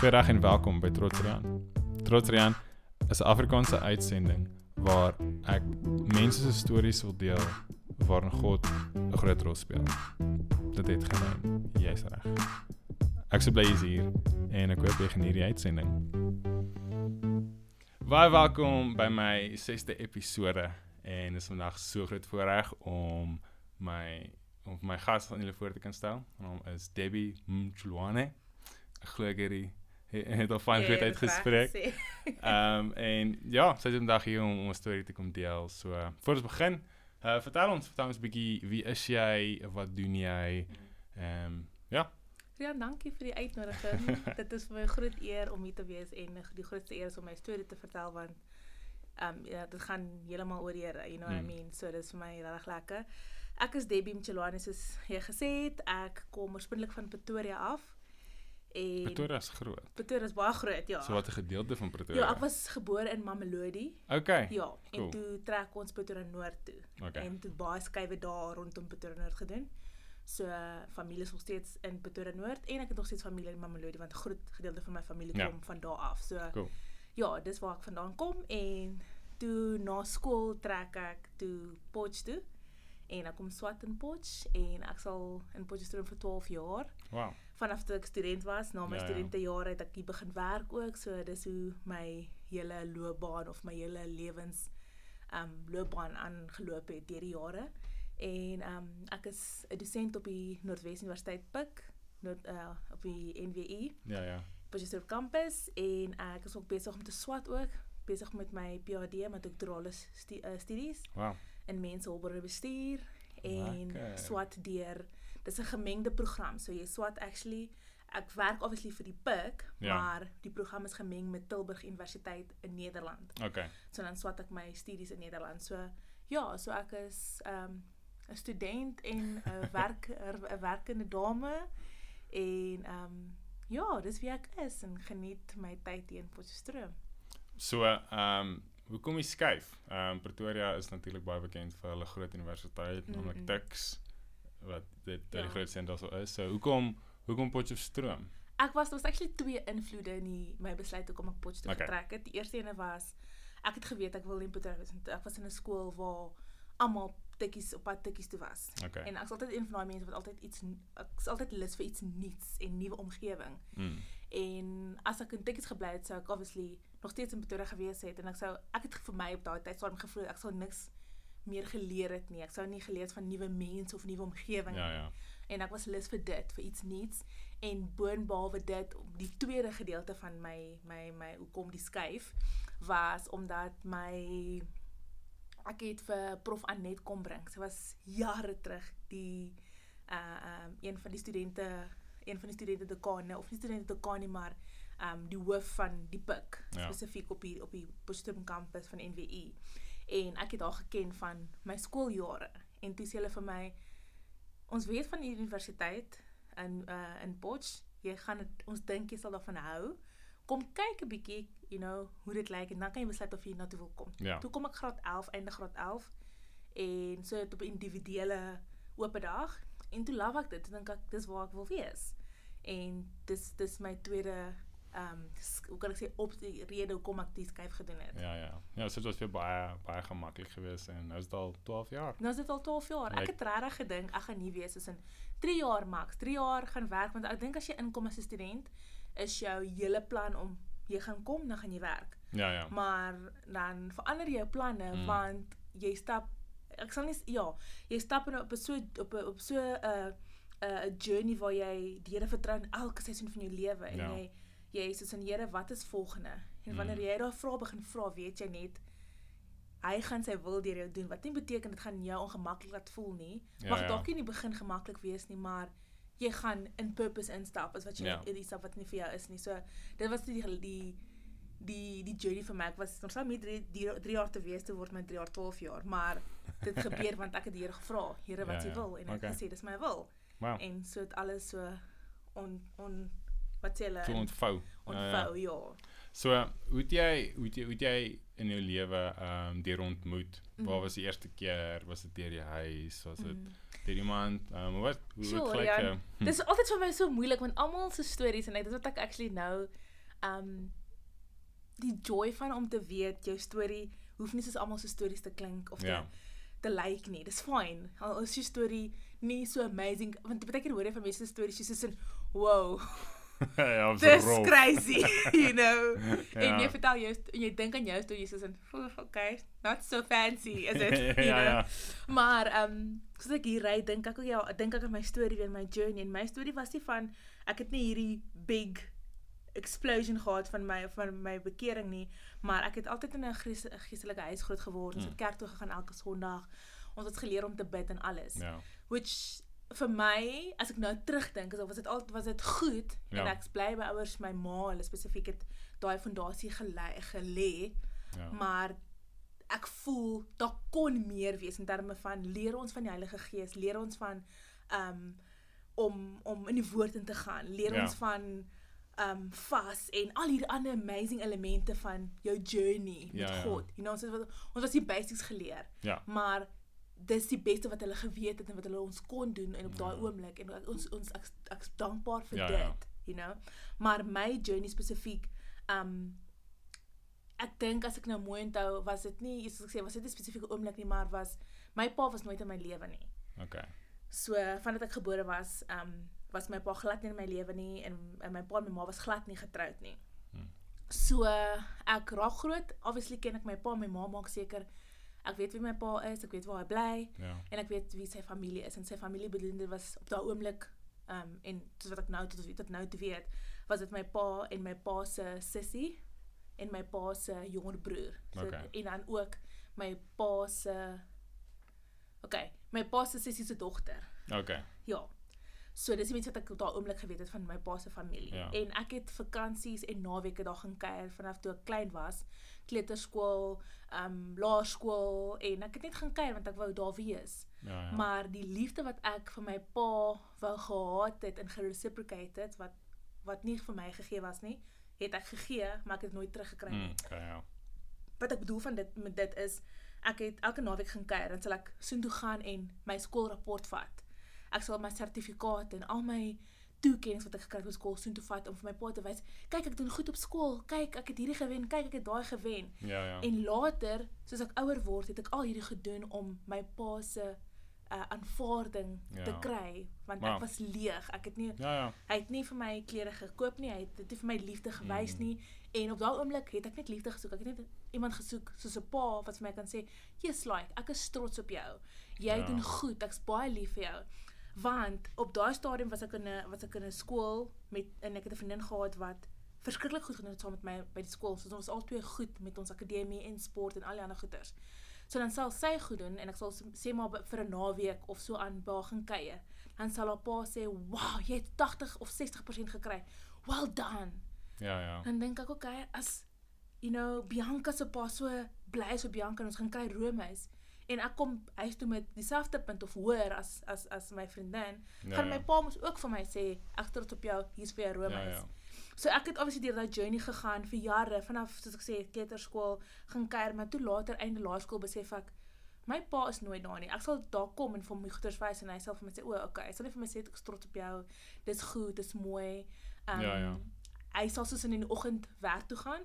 Goeiedag en welkom by Trotsrian. Trotsrian is 'n Afrikaanse uitsending waar ek mense se stories wil deel waarin God 'n groot rol speel. Dit het geneem. Jy's reg. Ek sou bly jy's hier en ek hoop jy geniet die uitsending. Baie welkom by my 6de episode en is vandag so groot voorreg om my om my gas aan julle voor te kan stel. Haar naam is Debbie Mchulwane. Ek glo ek het die het al fyn goed uitgespreek. Ehm um, en ja, sy is vandag hier om, om 'n storie te kom deel. So uh, voor ons begin, uh, vertel ons, vertel ons 'n bietjie wie is jy? Wat jy? Ehm um, ja. Ja, dankie vir die uitnodiging. Dit is my 'n groot eer om hier te wees en die grootste eer is om my storie te vertel want ehm um, ja, dit gaan heeltemal oor Here, you know mm. what I mean? So dit is vir my regtig lekker. Ek is Debbie Mchelwane soos jy gesê het. Ek kom oorspronklik van Pretoria af. En Pretoria is groot. Pretoria is baie groot, ja. So wat 'n gedeelte van Pretoria? Ja, ek was gebore in Mamelodi. Okay. Ja, cool. en toe trek ons Pretoria Noord toe. Okay. En toe baie skuwe daar rondom Pretoria Noord gedoen. So familie is nog steeds in Pretoria Noord en ek het nog steeds familie in Mamelodi want 'n groot gedeelte van my familie ja. kom van daar af. So cool. Ja, dis waar ek vandaan kom en toe na skool trek ek toe Potch toe. En ek kom swat in Potch en ek sal in Potchefstroom vir 12 jaar. Wow vanaf toe ek student was, na my ja, ja. studentejare het ek hier begin werk ook, so dis hoe my hele loopbaan of my hele lewens um loopbaan aangeloop het deur die jare. En um ek is 'n dosent op die Noordwes Universiteit Pik, not uh op die NWI. Ja ja. Positive campus en ek is ook besig om te swat ook, besig met my PhD met doktorale stu uh, studies. Wow. In menshulpbronne bestuur en swat deur dis 'n gemengde program. So jy swat actually ek werk obviously vir die PIK, ja. maar die program is gemeng met Tilburg Universiteit in Nederland. Okay. So dan swat ek my studies in Nederland. So ja, so ek is ehm, 'n um, student en 'n werk 'n werkende dame en ehm um, ja, dis wie ek is en geniet my tyd hier in Potchefstroom. So ehm um, hoe kom jy skuif? Ehm um, Pretoria is natuurlik baie bekend vir hulle groot universiteit, mm -hmm. naamlik Tuks wat dit ja. die groot sentrum sou is. So hoekom hoekom Potchefstroom? Ek was daar was actually twee invloede in die, my besluit om op Potchefstroom okay. getrek het. Die eerste ene was ek het geweet ek wil in wees. Ek was in 'n skool waar almal tikkies op pad tikkies toe was. Okay. En ek was altyd een van daai mense wat altyd iets ek is altyd lus vir iets nuuts en nuwe omgewing. Mm. En as ek in tikkies gebly het, sou ek obviously nog steeds in Pretoria gewees het en ek sou ek het vir my op daai tyd sou gevoel ek sou niks meer geleer het nie. Ek sou nie geleer van nuwe mense of nuwe omgewing ja, ja. En ek was lus vir dit, vir iets nuuts en boonbehalwe dit, die tweede gedeelte van my my my hoekom die skuif was omdat my ek het vir prof Anet kom bring. Sy was jare terug die uh um een van die studente, een van die studente dekane of nie studente dekane maar um die hoof van die PIK ja. spesifiek op hier op die Potchefstroom kampus van NWI en ek het haar geken van my skooljare en toe sê hulle vir my ons weet van die universiteit in uh in Potch. Jy gaan het, ons dink jy sal daarvan hou. Kom kyk 'n bietjie you know hoe dit lyk en dan kan jy besluit of jy na toe wil kom. Ja. toe kom ek graad 11 einde graad 11 en so op 'n individuele oop dag en toe love ek dit. Dink ek dis waar ek wil wees. En dis dis my tweede ehm um, hoe kan ek sê op die rede hoekom ek die skuif gedoen het. Ja ja. Ja, so dit was vir baie baie gemaklik geweest en nou is dit al 12 jaar. Nou is dit al 12 jaar. Ek het regtig gedink ek gaan nie wees as in 3 jaar max. 3 jaar gaan werk want ek dink as jy inkom as 'n student is jou hele plan om jy gaan kom dan gaan jy werk. Ja ja. Maar dan verander jou planne mm. want jy stap ek sal nie ja, jy stap op 'n so op op so 'n uh, 'n uh, journey waar jy die Here vertrou in elke seisoen van jou lewe en ja. jy jy soos in Here, wat is volgende? En wanneer mm. jy daai vrae begin vra, weet jy net hy gaan sy wil deur jou doen. Wat nie beteken dit gaan jou ongemaklik laat voel nie. Ja, Mag ja, dalk ja. nie in die begin gemaklik wees nie, maar jy gaan in purpose instap as wat jy ja. in stap wat nie vir jou is nie. So dit was die die die die journey vir my ek was ons sal met 3 jaar te wees te word met 3 jaar 12 jaar maar dit gebeur want ek het die Here gevra Here wat jy ja, ja. wil en hy okay. het gesê dis my wil wow. en so het alles so on on wat sê hulle so ontvou ontvou ja, ja. so hoe het jy hoe het jy hoe het jy in jou lewe ehm um, deur ontmoet mm. waar was die eerste keer was dit deur die huis was dit mm. deur iemand ehm um, wat hoe sure, het gelyk ja. hm. dis altyd vir my so moeilik want almal se stories en dit wat ek actually nou Um die joy van om te weet jou storie hoef nie soos almal se stories te klink of te Ja. te lyk nie. Dis fyn. Al is jou storie nie so amazing want baie keer hoor jy van mense se stories soos in wow, ja, op dis rof. crazy, you know. En Ja. jy vertel jou en jy dink aan jou storie soos in "Oef, okay, not so fancy is it, you ja, know. ja. Maar ehm um, soos ek hier ry, dink ek ook ja, dink ek aan my storie weer my journey en my storie was nie van ek het nie hierdie big explosion gehad van my van my bekering nie, maar ek het altyd in 'n gees- geestelike huis groot geword. Ons Mm. het kerk toe gegaan elke Sondag. Ons het geleer om te bid en alles. Ja. Which vir my, as ek nou terugdink, is of was dit al was dit goed en Ja. ek's bly my ouers, my ma, hulle spesifiek het daai fondasie gelê gelê Ja. maar ek voel daar kon meer wees in terme van leer ons van die Heilige Gees, leer ons van um om om in die woord in te gaan, leer Ja. ons van um vas en al hierdie ander amazing elemente van jou journey met Ja, ja. God. You know, ons het ons was die basics geleer, Ja. maar dis die beste wat hulle geweet het en wat hulle ons kon doen en op daai Ja. oomblik en ek- ons ons ek ek's dankbaar vir Ja, dit, ja. you know. Maar my journey spesifiek um ek dink as ek nou mooi onthou, was dit nie soos ek sê, was dit 'n spesifieke oomblik nie, maar was my pa was nooit in my lewe nie. Okay. So vandat ek gebore was, um was my pa glad nie in my lewe nie en, en my pa en my ma was glad nie getroud nie. Hmm. So ek raak groot, obviously ken ek my pa en my ma maak seker ek weet wie my pa is, ek weet waar hy bly Ja. en ek weet wie sy familie is en sy familie bedoel dit was op daai oomblik um en soos wat ek nou tot tot nou weet, was dit my pa en my pa se sussie en my pa se jonger broer. So Okay. en dan ook my pa se Okay, my pa se sussie se dogter. Okay. Ja. So dis die mense wat ek daai oomblik geweet het van my pa se familie. Ja. En ek het vakansies en naweke daar gaan kuier vanaf toe ek klein was. Kleuterskool, ehm um, laerskool en ek het net gaan kuier want ek wou daar wees. Ja, ja. Maar die liefde wat ek vir my pa wou gehad het en gereciprocate het wat wat nie vir my gegee was nie, het ek gegee, maar ek het nooit teruggekry nie. Mm, okay, ja. Wat ek bedoel van dit met dit is ek het elke naweek gaan kuier en sal ek soontoe gaan en my skoolrapport vat. Ek sal my sertifikaat en al my toekennings wat ek gekry het op skool soontoe vat om vir my pa te wys, kyk ek doen goed op skool, kyk ek het hierdie gewen, kyk ek het daai gewen. Ja, ja. En later, soos ek ouer word, het ek al hierdie gedoen om my pa se uh, aanvaarding Ja. te kry want Maar- ek was leeg. Ek het nie Ja, ja. hy het nie vir my klere gekoop nie. Hy het dit nie vir my liefde gewys Mm. nie. En op daai oomblik het ek net liefde gesoek. Ek het net iemand gesoek soos 'n pa wat vir my kan sê, "Jesus, like, ek is trots op jou. Jy Ja. doen goed. Ek's baie lief vir jou." Want op daai stadium was ek in 'n was ek in 'n skool met en ek het 'n vriendin gehad wat verskriklik goed gedoen het saam met my by die skool. So ons was albei goed met ons akademie en sport en al die ander goeters. So dan sal sy goed doen en ek sal sê maar vir 'n naweek of so aan by haar gaan kuier. Dan sal haar pa sê, "Wow, jy het 80 of 60% gekry. Well done." Ja, ja. Dan dink ek, okay, as you know, Bianca se pa so bly is op Bianca en ons gaan kry roomys en ek kom huis toe met dieselfde punt of hoër as as as my vriendin, Ja, gaan ja. my pa mos ook vir my sê, "Ek trots op jou. Hier's vir jou Ja, roomys." ja. So ek het obviously deur daai journey gegaan vir jare vanaf soos ek sê kleuterskool gaan kuier maar toe later einde laerskool besef ek my pa is nooit daar nie. Ek sal daar kom en vir my goeders wys en hy sal vir my sê o, okay, hy sal net vir my sê ek is trots op jou. Dis goed, dis mooi. Um, Ja, ja. Hy sal soos in die oggend werk toe gaan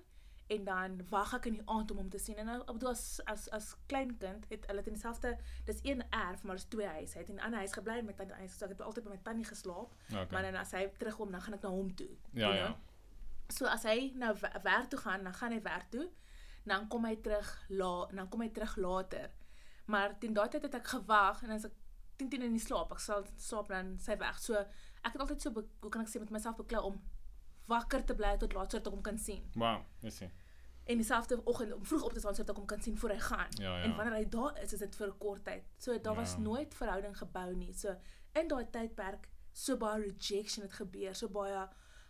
en dan wag ek in die aand om hom te sien. En nou, ek bedoel as as as klein kind het hulle in dieselfde dis een erf maar dis twee huise. Hy het in 'n ander huis gebly met tannie huis. So ek het altyd by my tannie geslaap. Okay. Maar dan as hy terugkom, dan gaan ek na hom toe. Ja, you ja. know? So as hy nou werk toe gaan, dan gaan hy werk toe. Dan kom hy terug la, dan kom hy terug later. Maar teen daai tyd het ek gewag en as ek 10 10 in die slaap, ek sal slaap dan sy weg. So ek het altyd so hoe kan ek sê met myself beklou om wakker te bly tot laat sodat ek hom kan sien. Wow, is ie. En dieselfde oggend om vroeg op te staan sodat ek hom kan sien voor hy gaan. Ja, ja. En wanneer hy daar is, is dit vir 'n kort tyd. So daar was Ja. nooit verhouding gebou nie. So in daai tydperk so baie rejection het gebeur, so baie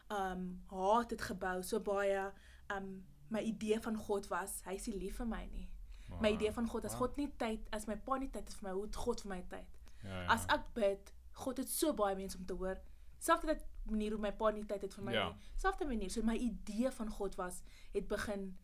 um haat het gebou, so baie um my idee van God was, hy is nie lief vir my nie. Wow. My idee van God as Wow. God nie tyd, as my pa nie tyd het vir my, hoe het God vir my tyd? Ja, ja. As ek bid, God het so baie mense om te hoor. Selfs dit manier hoe my pa nie tyd het vir my Ja. nie. Selfs manier, so my idee van God was het begin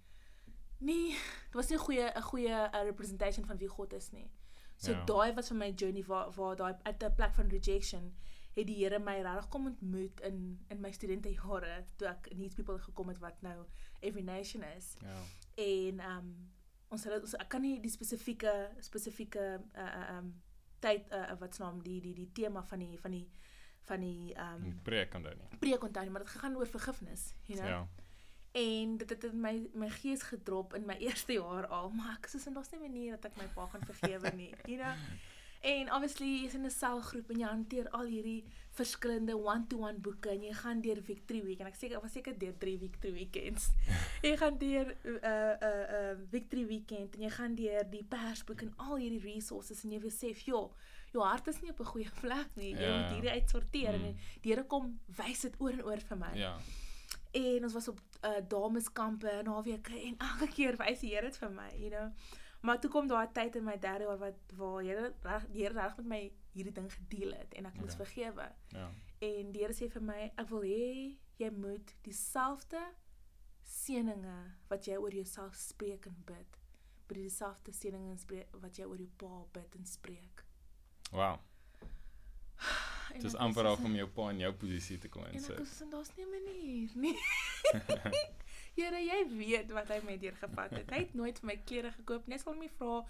nee, dit was nie 'n goeie 'n goeie uh, representation van wie God is nie. So Ja. daai was vir my journey waar waar daai uit 'n plek van rejection het die Here my regtig kom ontmoet in in my studentejare toe ek in Needs People gekom het wat nou Every Nation is. Ja. En ehm um, ons het ons ek kan nie die spesifieke spesifieke uh um tyd uh wat se naam die die die tema van die van die van die ehm Um, preek kan dit nie. preek onthou nie, maar dit gegaan oor vergifnis, you know. Ja. En dit het in my my gees gedrop in my eerste jaar al, maar ek soos en daar's nie 'n manier dat ek my pa gaan vergewe nie, you know. En obviously jy's in 'n selgroep en jy hanteer al hierdie verskillende one-to-one boeke en jy gaan deur Victory Week en ek seker was seker deur 3 Victory Weekends. jy gaan deur 'n uh, 'n uh, uh, Victory Weekend en jy gaan deur die persboek en al hierdie resources en jy besef, joh, jou hart is nie op 'n goeie plek nie. Jy Ja, moet ja. hierdie uitsorteer Mm. en die Here kom wys dit oor en oor vir my. Ja. En ons was op uh, dameskampe naweke en elke keer wys die Here dit vir my, you know. Maar toe kom daar 'n tyd in my derde jaar wat waar Here die Here reg met my hierdie ding gedeel het en ek moes Okay. vergewe. Ja. En die Here sê vir my, ek wil hê jy moet dieselfde seëninge wat jy oor jouself spreek en bid, jy dieselfde seëninge spreek wat jy oor jou pa bid en spreek. Wow. Dit is ek amper al om jou pa in jou posisie te kom En ek insit. was en daar's nie 'n manier nie. Here, jy weet wat hy met deur gevat het. Hy het nooit vir my klere gekoop nie. Hy sal my vra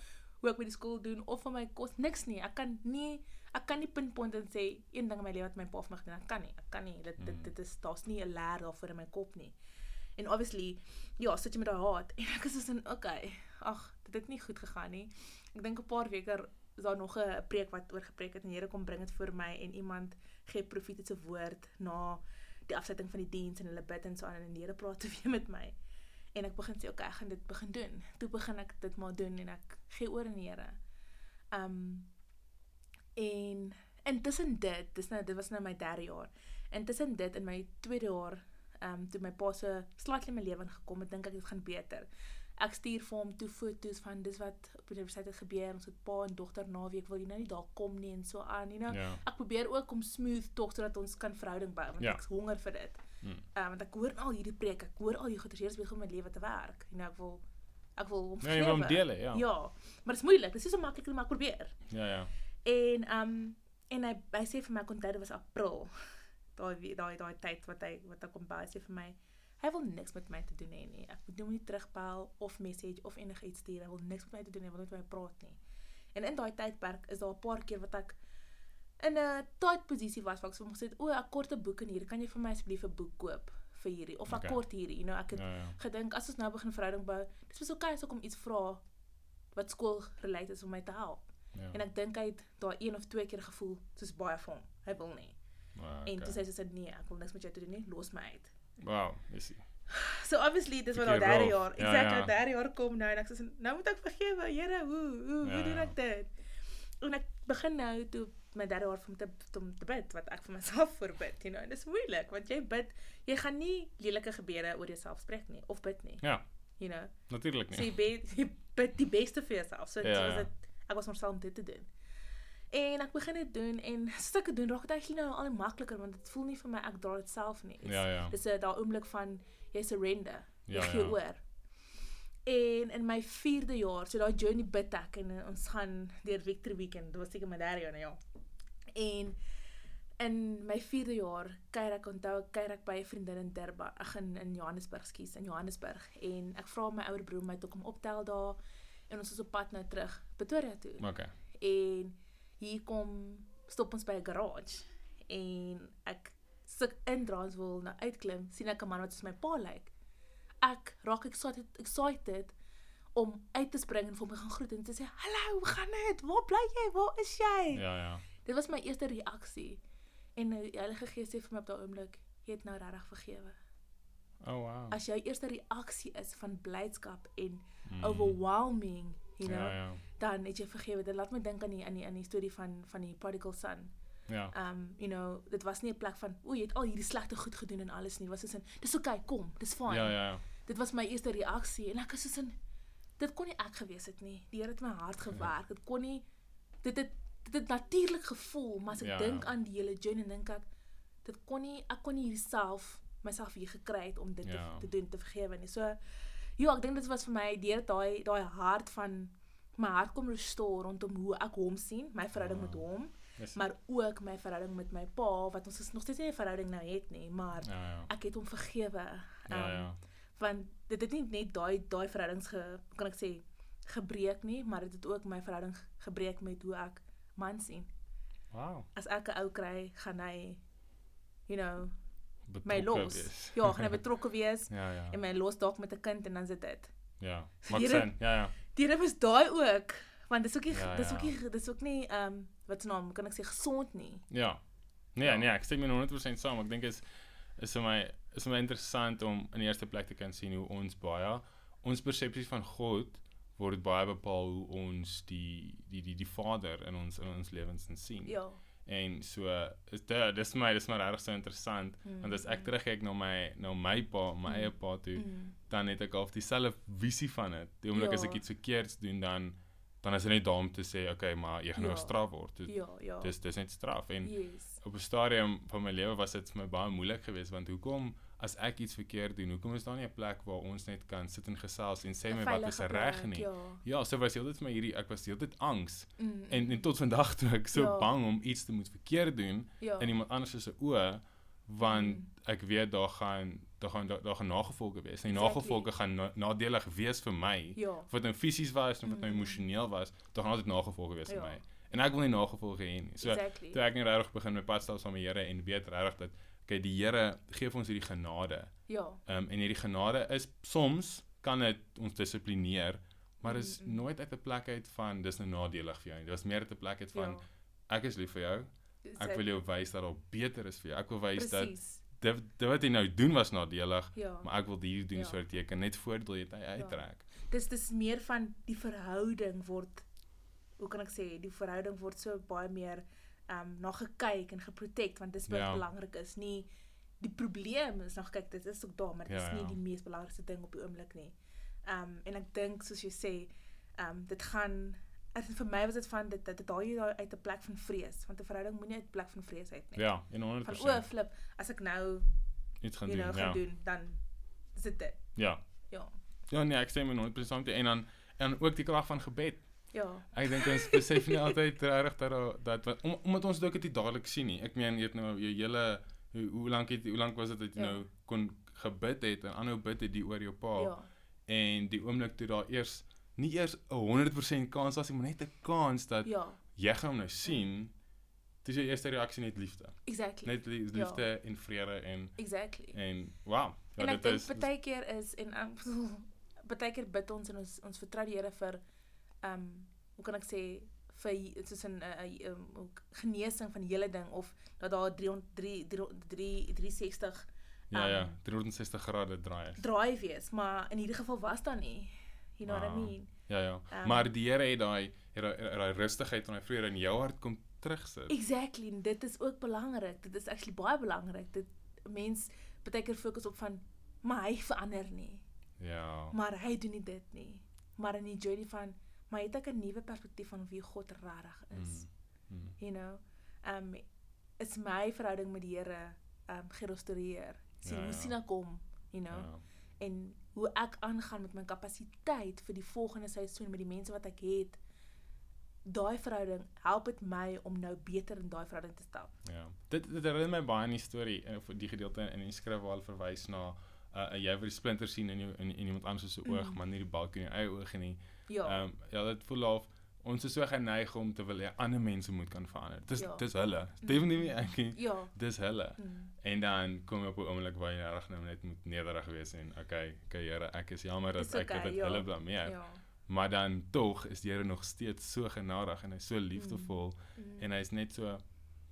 hoe ek by die skool doen of vir my kos niks nie. Ek kan nie ek kan nie pinpoint en sê een ding in my lewe wat my pa vir my gedoen het. Ek kan nie. Ek kan nie. Dit dit dit is daar's nie 'n leer daarvoor in my kop nie. En obviously, ja, sit jy met daai haat en ek is so in okay. Ag, dit het nie goed gegaan nie. Ek dink 'n paar weke is daar nog 'n preek wat oor gepreek het en Here kom bring dit vir my en iemand gee profetiese woord na die afsetting van die diens en hulle bid en so aan en die Here praat weer met my. En ek begin sê okay, ek gaan dit begin doen. Toe begin ek dit maar doen en ek gee oor aan die Here. Um en intussen dit, dis nou dit was nou my derde jaar. Intussen dit in my tweede jaar, um toe my pa se slightly my lewe ingekom het, dink ek dit gaan beter. Ek stuur vir hom toe foto's van dis wat op die universiteit het gebeur. Ons het pa en dogter naweek wil jy nou nie daar kom nie en so aan, you know. Ja. Ek probeer ook om smooth tog sodat ons kan verhouding bou want Ja. ek is honger vir dit. Mm. Ehm want ek hoor al hierdie preek, ek hoor al die goeie eers begin om my lewe te werk. You know, ek wil ek wil hom Ja, jy wil hom vergewe. deel, ja. Ja, maar dit is moeilik. Dit is nie so maklik nie, maar ek probeer. Ja, ja. En ehm um, en hy hy sê vir my onthou dit was April. Daai daai daai tyd wat hy wat ek kom by hy sê vir my hy wil niks met my te doen hê nie. Ek moet hom nie terugbel of message of enigiets stuur. Hy wil niks met my te doen hê, hy wil net met my praat nie. En in daai tydperk is daar 'n paar keer wat ek in 'n tight posisie was waar ek so hom gesê het, "O, ek kort 'n boek in hier. Kan jy vir my asseblief 'n boek koop vir hierdie of ek Okay. kort hierdie." You know, ek het Ja, ja. gedink as ons nou begin verhouding bou, dis was okay as ek hom iets vra wat skool related is om my te help. Ja. En ek dink hy het daai een of twee keer gevoel soos baie vir hom. Hy wil nie. En toe okay. sê sy sê nee, ek wil niks met jou te doen nie, los my uit. Wow, is ie. So obviously dis wat Bietjie nou derde rough. jaar, Ja, exact ja. nou derde jaar kom nou en ek sê nou moet ek vergewe. Here, hoe hoe Ja, hoe doen ja. ek dit? En ek begin nou toe my derde jaar om te om te bid wat ek vir myself voorbid, you know. En dis moeilik want jy bid, jy gaan nie lelike gebede oor jouself spreek nie of bid nie, Ja, you know. natuurlik So jy nie. bid, jy bid die beste vir jouself. So Ja, dit was ja. dit ek was myself om dit te doen. En ek begin dit doen en dit doen, raak dit eintlik nou al makliker want dit voel nie vir my ek dra dit self nie. Ja, ja. Dis 'n daai oomblik van jy surrender. Jy Ja, gee ja. oor. En in my 4de jaar, so daai journey bid ek en eh, ons gaan deur Victory Weekend. Dit was seker my derde jaar nou ja. En in my 4de jaar kuier ek onthou ek kuier ek by 'n vriendin in Durban, ag in in Johannesburg, skus, in Johannesburg en ek vra my ouer broer om my te kom optel daar en ons is op pad nou terug Pretoria toe. Okay. En hier kom stop ons by 'n garage en ek suk in Transvaal nou uitklim, sien ek 'n man wat soos my pa lyk. Ek raak excited excited om uit te spring en vir hom gaan groet en te sê, "Hallo, hoe gaan dit? Waar bly jy? Waar is jy?" Ja, ja. Dit was my eerste reaksie. En die Heilige Gees sê vir my op daai oomblik, "Jy het nou regtig vergewe." Oh, wow. As jou eerste reaksie is van blydskap en Mm. overwhelming, you know, Ja, ja. Dan het jy vergewe. Dit laat my dink aan die aan die aan die storie van van die prodigal son. Ja. Um, you know, dit was nie 'n plek van, o, jy het al hierdie slegte goed gedoen en alles nie. Was soos in, dis okay, kom, dis fyn. Ja, ja, ja. Dit was my eerste reaksie en ek is soos in dit kon nie ek gewees het nie. Die Here het my hart gewerk. Dit kon nie dit het dit het natuurlik gevoel, maar as ek Ja, dink ja. aan die hele journey dink ek dit kon nie ek kon nie hierdself myself hier gekry het om dit Ja. te, te doen te vergewe nie. So ja, ek dink dit was vir my deur daai daai hart van my hart kom restore rondom hoe ek hom sien, my verhouding Ja. met hom Yes. maar ook my verhouding met my pa wat ons nog steeds nie 'n verhouding nou het nie, maar Ja, ja. ek het hom vergewe. Ja, Ehm, ja. want dit het nie net daai daai verhoudings ge kan ek sê gebreek nie, maar dit het ook my verhouding ge- gebreek met hoe ek man sien. Wow. As ek 'n ou kry, gaan hy you know, my Betrokke los. wees. Ja, gaan hy betrokke wees Ja, ja. en my los dalk met 'n kind en dan sit dit. Ja. Maak sin. Ja, ja. Die ding is daai ook, want dis ook nie Ja, dis ook ja. nie dis ook nie ehm um, wat se naam kan ek sê gesond nie. Ja. Nee, Ja. nee, ek stem met 100% saam. Ek dink is is vir my is vir my interessant om in die eerste plek te kan sien hoe ons baie ons persepsie van God word baie bepaal hoe ons die die die die Vader in ons in ons lewens sien. Ja. En so is dit dis my dis maar regtig so interessant Mm, want as ek mm. terugkyk na my na my pa, my Mm, eie pa toe, Mm. dan het ek half dieselfde visie van dit. Die oomblik as Ja. ek iets verkeerds doen dan dan is dit net daar om te sê, okay, maar jy gaan nou Ja. gestraf word. Dit, Ja, ja. dis dis net straf en yes. op 'n stadium van my lewe was dit vir my baie moeilik geweest want hoekom as ek iets verkeerd doen, hoekom is daar nie 'n plek waar ons net kan sit en gesels en sê my wat is veilige reg nie. Ja. Ja, so was heeltyd vir my hierdie ek was heeltyd angs Mm, en en tot vandag toe ek so Ja. bang om iets te moet verkeerd doen ja. in iemand anders se oë want Mm. ek weet daar gaan daar gaan daar, daar gaan nagevolge wees. En die Exactly. nagevolge gaan na, nadelig wees vir my. Ja. Of wat nou fisies was of wat nou Mm. emosioneel was, daar gaan altyd nagevolge wees vir Ja. my. En ek wil nie nagevolge hê nie. So exactly. toe ek net regtig begin met pad stap saam met die Here en weet regtig dat okay, die Here gee vir ons hierdie genade. Ja. Ehm um, en hierdie genade is soms kan dit ons dissiplineer, maar is Mm, mm. nooit uit 'n plek uit van dis nou nadelig vir jou nie. Dit was meer uit 'n plek uit van ja. ek is lief vir jou. Ek wil jou wys dat daar beter is vir jou. Ek wil wys dat dit, dit wat jy nou doen was nadelig, Ja. maar ek wil dit doen Ja. sodat jy kan net voordeel uit uittrek. Dis dis meer van die verhouding word hoe kan ek sê, die verhouding word so baie meer um, na gekyk en geprotect want dis wat Ja. belangrik is, nie die probleem is nog kyk dit is ook daar, maar dit Ja, is nie ja. die mees belangrikste ding op die oomblik nie. Ehm um, en ek dink soos jy sê, ehm um, dit gaan ek, vir my was dit van dit dit daai jy daar uit 'n plek van vrees, want 'n verhouding moenie uit 'n plek van vrees uit nie. Ja, en Van 100% o, flip, as ek nou iets gaan doen. gaan Ja. doen, dan is dit dit. Ja. Ja. Ja, nee, ek stem met 100% saam met jou. en dan en ook die krag van gebed. Ja. Ek dink ons besef nie altyd regtig dat dat wat om, omdat ons dit ook nie dadelik sien nie. Ek meen jy het nou jou hele hoe, hoe lank het hoe lank was dit dat jy Ja. nou kon gebid het en aanhou bid het die oor jou pa Ja. en die oomblik toe daar eers nie eers 'n 100% kans was nie, maar net 'n kans dat Ja. jy gaan hom nou sien. Dis jou eerste reaksie net liefde. Exactly. Net lie- Ja. liefde en vrede en Exactly. en wow. Ja, en ek dink baie keer is en ek bedoel baie keer bid ons en ons ons vertrou die Here vir um, hoe kan ek sê vir soos 'n uh, um, genesing van die hele ding of dat daar 300 3 360 ja ja, um, 360 grade draai is. draai wees, maar in hierdie geval was daar nie. You know what I Wow. mean? Ja ja. Ehm, maar die Here het daai daai rustigheid en daai vrede in jou hart kom terugsit. Exactly, dit is ook belangrik. Dit is actually baie belangrik. Dit mens baie keer fokus op van maar hy verander nie. Ja. Maar hy doen nie dit nie. Maar in die journey van maar het ek 'n nuwe perspektief van wie God regtig is. Mm. You know, um is my verhouding met die Here um gerestoreer. Sien Ja, hoe ja. sien ek hom, you know, Ja. en hoe ek aangaan met my kapasiteit vir die volgende seisoen met die mense wat ek het. Daai verhouding help dit my om nou beter in daai verhouding te stap. Ja. Dit dit herinner my baie aan die storie eh, of die gedeelte in die skrif waar hulle verwys na uh, jy wil die splinter sien in jou, in, in iemand anders se oog, Mm. maar nie die balk in jou eie oog nie. Ja. Ehm um, ja, dit voel of ons is so geneig om te wil hê ander mense moet kan verander. Dis Ja. dis hulle. Definitief nie ek nie. ja. Dis hulle. Mm. En dan kom jy op 'n oomblik waar jy reg nou net moet nederig wees en okay, okay Here, ek is jammer dat ek okay, dit ja. hulle blameer. Ja. Maar dan tog is die Here nog steeds so genadig en hy's so liefdevol Mm. en hy's net so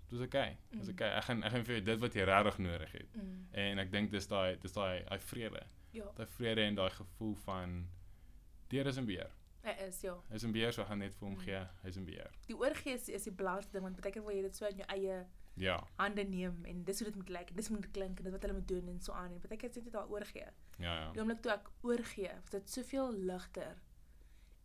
dis okay. Dis Mm. okay. Ek gaan ek gaan vir jou dit wat jy regtig nodig het. Mm. En ek dink dis daai dis daai daai vrede. Ja, Daai vrede en daai gevoel van die Here is in beheer. Hy is ja. Hy's in beheer, so gaan net vir hom gee. Hy's in beheer. Die oorgee is, is die belangrikste ding want baie keer wil jy dit so in jou eie Ja. hande neem en dis hoe dit moet lyk en dis moet dit klink en dis wat hulle moet doen en so aan en baie keer is dit daar oorgee. Ja Die ja. oomblik toe ek oorgee, was dit soveel ligter.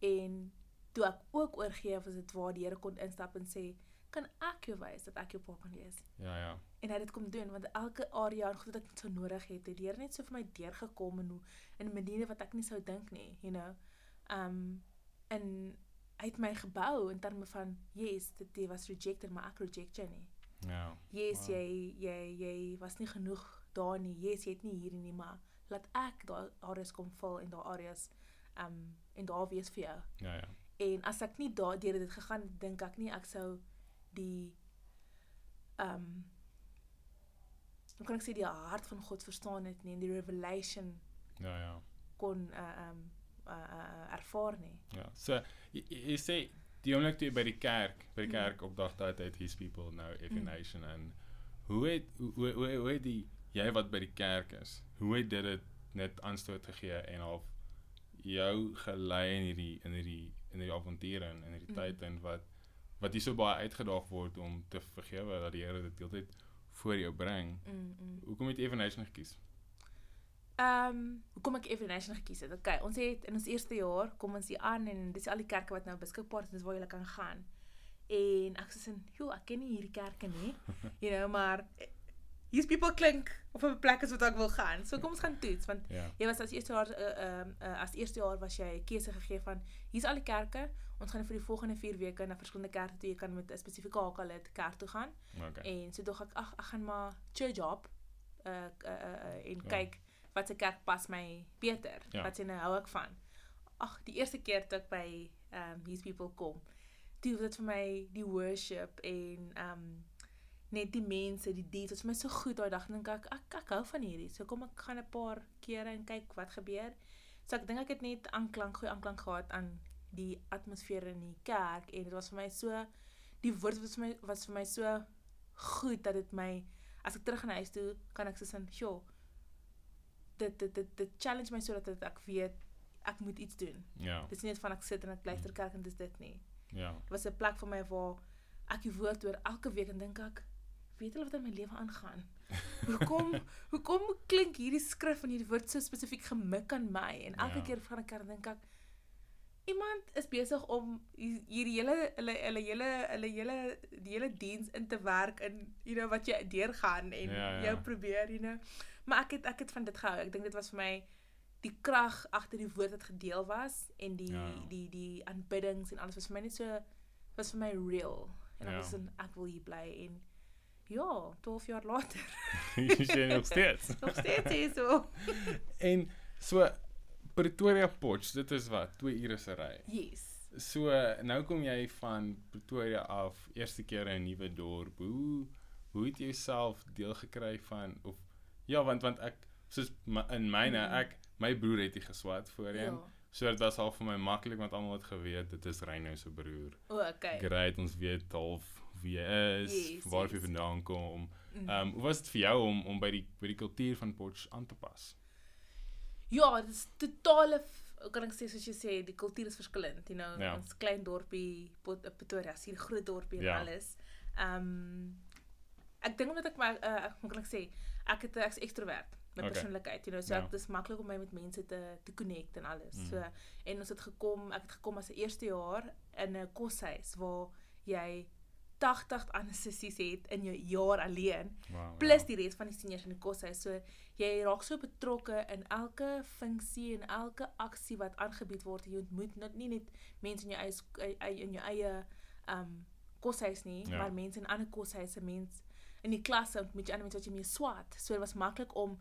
En toe ek ook oorgee, was dit waar die Here kon instap en sê, "Kan ek jou wys dat ek jou pa kan wees?" Ja ja. En hy het dit kom doen want elke area en goed wat ek so nodig het, het die Here net so vir my deurgekom en hoe in 'n maniere wat ek nie sou dink nie, you know. Um en uit my gebou in terme van yes, dit jy was rejected, maar ek reject jou nie. Ja. Yes, Wow. jy jy jy was nie genoeg daar nie. Yes, jy het nie hierdie nie, maar laat ek daai areas kom vul en daai areas um en daar wees vir jou. Ja, ja. En as ek nie daar deur dit gegaan dink ek nie ek sou die um hoe kan ek sê die hart van God verstaan het nie en die revelation Ja, ja. kon uh, um uh, uh, ervaar nie. Ja. So jy, jy sê die oomblik toe jy by die kerk, by die Mm. kerk opdag dat het his people nou every Mm. en hoe het hoe hoe hoe, het die jy wat by die kerk is, hoe het dit dit net aanstoot gegee en half jou gelei in hierdie in hierdie in hierdie avonture en in hierdie Mm. tyd en wat wat jy so baie uitgedaag word om te vergewe dat die Here dit heeltyd voor jou bring. Mm. mm. Hoekom het jy Every Nation gekies? Ehm, um, hoekom ek Every Nation gekies het? Okay, ons het in ons eerste jaar kom ons hier aan en dis al die kerke wat nou beskikbaar is, dis waar jy kan gaan. En ek sê, "Jo, ek ken nie hierdie kerke nie." you know, maar eh, hier's people klink of 'n plek is wat ek wil gaan. So kom ons gaan toets want Ja. jy was as eerste jaar uh, um, uh, as eerste jaar was jy 'n keuse gegee van hier's al die kerke. Ons gaan vir die volgende 4 weke na verskillende kerke toe jy kan met 'n spesifieke hakelid kerk toe gaan. Okay. En so dog ek ag ek gaan maar church job uh, uh, uh, uh en Ja. kyk wat se kerk pas my beter. Ja. Wat se nou hou ek van. Ag, die eerste keer toe ek by um these people kom, toe was dit vir my die worship en um net die mense, die deeds, dit was my so goed daai dag dink ek ek ek hou van hierdie. So kom ek gaan 'n paar kere en kyk wat gebeur. So ek dink ek het net aanklank goeie aanklank gehad aan die atmosfeer in die kerk en dit was vir my so die woord was vir my was vir my so goed dat dit my as ek terug gaan huis toe kan ek in sjoe dit dit dit dit challenge my sodat dit ek weet ek moet iets doen. Ja. Dit is nie net van ek sit en ek luister kerk en dis dit nie. Ja. Dit was 'n plek vir my waar ek die woord hoor elke week en dink ek weet hulle wat in my lewe aangaan. Hoekom hoekom klink hierdie skrif en hierdie woord so spesifiek gemik aan my en elke Ja. keer van 'n kerk dink ek iemand is besig om hier- hierdie hele hulle hulle hele hulle hele die hele diens in te werk in you know wat jy deurgaan en Ja, ja. jou probeer you know maar ek het ek het van dit gehou ek dink dit was vir my die krag agter die woord wat gedeel was en die Ja. die die aanbiddings en alles was vir my net so was vir my real en ek Ja. was in ek wil hier bly en ja 12 jaar later Jy sê nog steeds. nog steeds hier so En so Pretoria Potch, dit is wat, 2 ure se ry. yes So nou kom jy van Pretoria af, eerste keer in 'n nuwe dorp. Hoe hoe het jy jouself deel gekry van of ja, want want ek soos my, in myne Mhm. ek my broer het hier geswat voorheen. ja So dit was al vir my maklik want almal het geweet dit is Reynou se broer. o okay Great, ons weet half wie hy is, Yes, waar hy yes. vandaan kom. Mm. Ehm um, hoe was dit vir jou om om by die by die kultuur van Potch aan te pas? Ja, dit is totale kan ek sê soos jy sê, die kultuur is verskillend, you know. Ja. Ons klein dorpie Pretoria, is hier groot dorpie en Ja. alles. Ehm ek dink omdat ek my uh, hoe kan ek sê, ek het ek's ekstrovert my Okay. persoonlikheid, you know, so Ja. ek dis maklik om my met mense te te connect en alles. Mm. So en ons het gekom, ek het gekom as 'n eerste jaar in 'n koshuis waar jy 80 ander sissies het in jou jaar alleen Wow. plus ja. die res van die seniors in die koshuis. So jy raak so betrokke in elke funksie en elke aksie wat aangebied word. Jy ontmoet net nie net mense in jou eie ei- ei- in jou eie um koshuis nie, Ja. maar mense in ander koshuise, mense in die klasse ontmoet jy ander mense wat jy mee swat. So dit was maklik om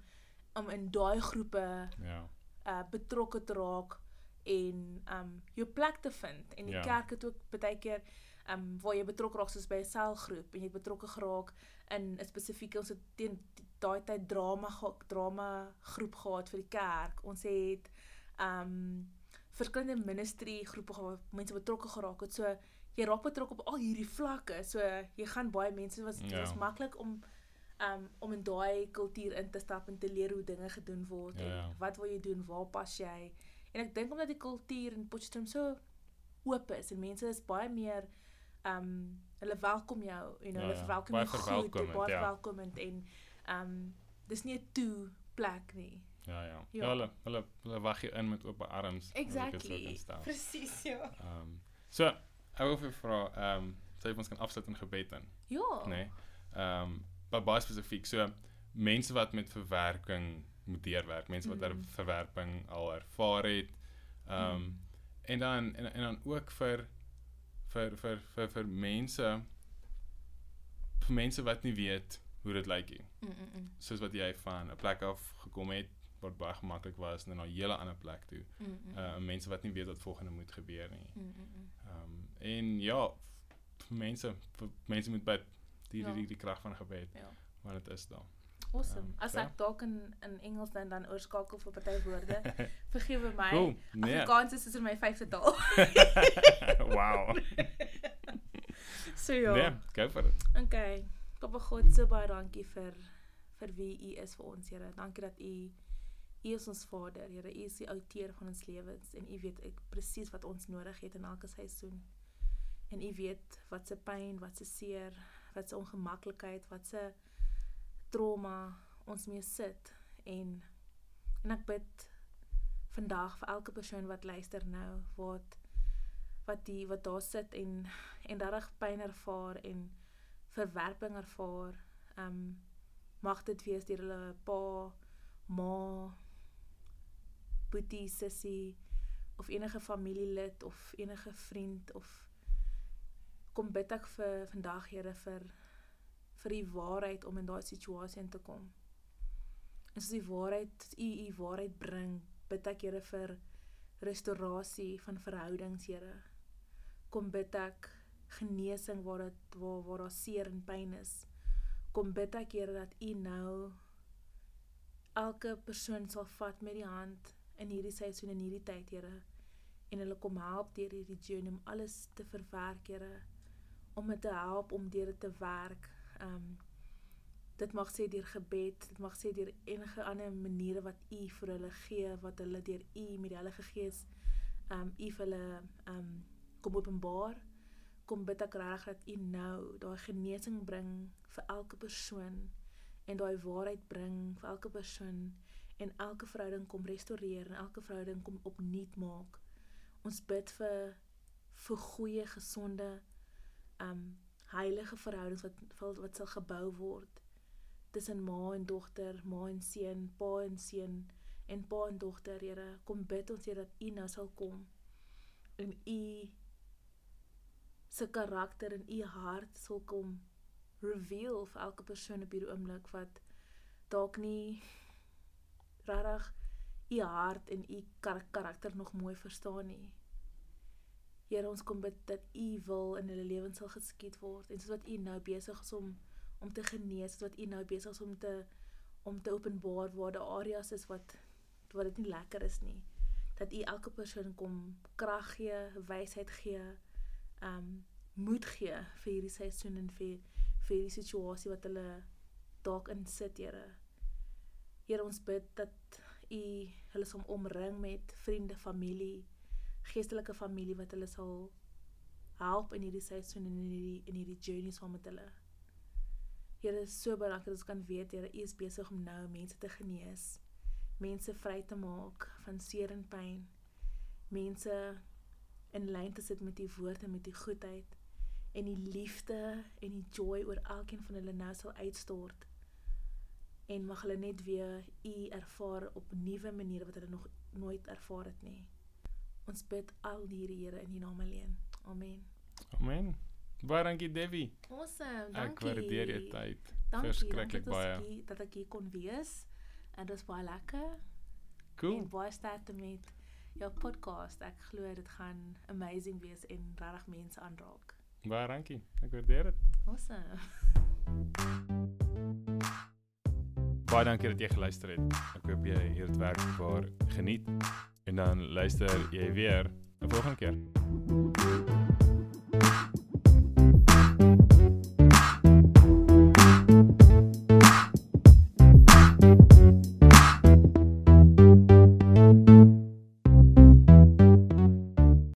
om in daai groepe Ja. uh betrokke te raak en um jou plek te vind en die Ja. ja. kerk het ook baie keer um waar jy betrokke raak soos by 'n selgroep en jy het betrokke geraak in 'n spesifieke ons het teen daai tyd drama drama groep gehad vir die kerk. Ons het um verskillende ministry groepe gehad, mense betrokke geraak het. So jy raak betrokke op al hierdie vlakke. So jy gaan baie mense was dit Ja. was maklik om um om in daai kultuur in te stap en te leer hoe dinge gedoen word Ja, en ja. wat wil jy doen, waar pas jy? En ek dink omdat die kultuur in Potchefstroom so oop is en mense is baie meer um hulle welkom jou, you know, Ja, hulle ja. verwelkom jou goed, verwelkomend, baie ja. verwelkomend en um dis nie 'n toe plek nie. Ja, ja. Ja, Ja. hulle hulle hulle wag jou in met oop arms. so Exactly. Presies, ja. Ehm so, ek wil vir vra, ehm um, sê jy ons kan afsluit in gebed dan, Ja. Nee? Ehm um, baie spesifiek. So mense wat met verwerking moet deurwerk, mense wat mm. Mm. verwerping al ervaar het. Ehm um, Mm. en dan en, en dan ook vir vir vir vir vir mense vir mense wat nie weet hoe dit lyk nie. Mm, mm, mm. Soos wat jy van 'n plek af gekom het wat baie gemaklik was en na 'n hele ander plek toe. Mm, mm, Uh mense wat nie weet wat volgende moet gebeur nie. mm, mm, mm. Ehm um, en ja, mense mense moet bid die die Ja. die, die krag van gebed Ja. want dit is daar. Awesome. Ehm, As so. ek dalk in in Engels dan dan oorskakel vir party woorde, vergewe my. Cool. Nee. Afrikaans is is my vyfde taal. wow. so ja. Nee, go for it. Okay. Papa God, so baie dankie vir vir wie U is vir ons, Here. Dankie dat U U is ons Vader, Here. U is die outeur van ons lewens en U weet ek presies wat ons nodig het in elke seisoen. En U weet wat se pyn, wat se seer, wat se ongemaklikheid, wat se trauma ons mee sit en en ek bid vandag vir elke persoon wat luister nou wat wat die wat daar sit en en regtig pyn ervaar en verwerping ervaar. Um mag dit wees deur hulle pa, ma, boetie, sussie of enige familielid of enige vriend of kom bid ek vir vandag Here vir vir u waarheid om in daai situasie in te kom. En as die waarheid u u waarheid bring, bid ek Here vir restaurasie van verhoudings, Here. Kom bid ek genesing waar dit waar waar daar seer en pyn is. Kom bid ek Here dat U nou elke persoon sal vat met die hand in hierdie seisoen en hierdie tyd, Here, en hulle kom help deur hierdie journey om alles te verwerk, Here, om dit te help om deur dit te werk. Um dit mag sê deur gebed, dit mag sê deur enige ander maniere wat U vir hulle gee, wat hulle deur U met die Heilige Gees um U vir hulle um kom openbaar kom bid ek regtig dat U nou daai genesing bring vir elke persoon en daai waarheid bring vir elke persoon en elke verhouding kom restoreer en elke verhouding kom opnuut maak. Ons bid vir vir goeie gesonde um heilige verhoudings wat wat, sal gebou word tussen ma en dogter, ma en seun, pa en seun en pa en dogter, Here. Kom bid ons Here dat U nou sal kom en U se karakter in u hart sal kom reveal vir elke persoon op hierdie oomblik wat dalk nie regtig u hart en u kar karakter nog mooi verstaan nie. Here, ons kom bid dat u wil in hulle lewens sal geskied word en soos wat u nou besig is om om te genees, soos wat u nou besig is om te om te openbaar waar daar areas is wat wat dit nie lekker is nie. Dat u elke persoon kom krag gee, wysheid gee, um moed gee vir hierdie seisoen en vir vir hierdie situasie wat hulle dalk in sit, Here. Here, ons bid dat U hulle sal omring met vriende, familie, geestelike familie wat hulle sal help in hierdie seisoen en in hierdie in hierdie journey saam met hulle. Here, so belangrik dat ons kan weet, Here, U is besig om nou mense te genees, mense vry te maak van seer en pyn, mense in lyn te sit met die woord en met die goedheid en die liefde en die joy oor elkeen van hulle nou sal uitstort. En mag hulle net weer u ervaar op nuwe maniere wat hulle nog nooit ervaar het nie. Ons bid al hierdie Here in U naam alleen. Amen. Amen. Baie dankie Debbie. Awesome. Ek Dankie. waardeer jou tyd. Dankie, Verskriklik dankie baie. hier- dat ek hier kon wees. En dit was baie lekker. Cool. En baie sterkte met jou podcast. Ek glo dit gaan amazing wees en regtig mense aanraak. Baie dankie. Ek waardeer dit. Awesome. Baie dankie dat jy geluister het. Ek hoop jy het dit werklik waar geniet. En dan luister jy weer 'n volgende keer.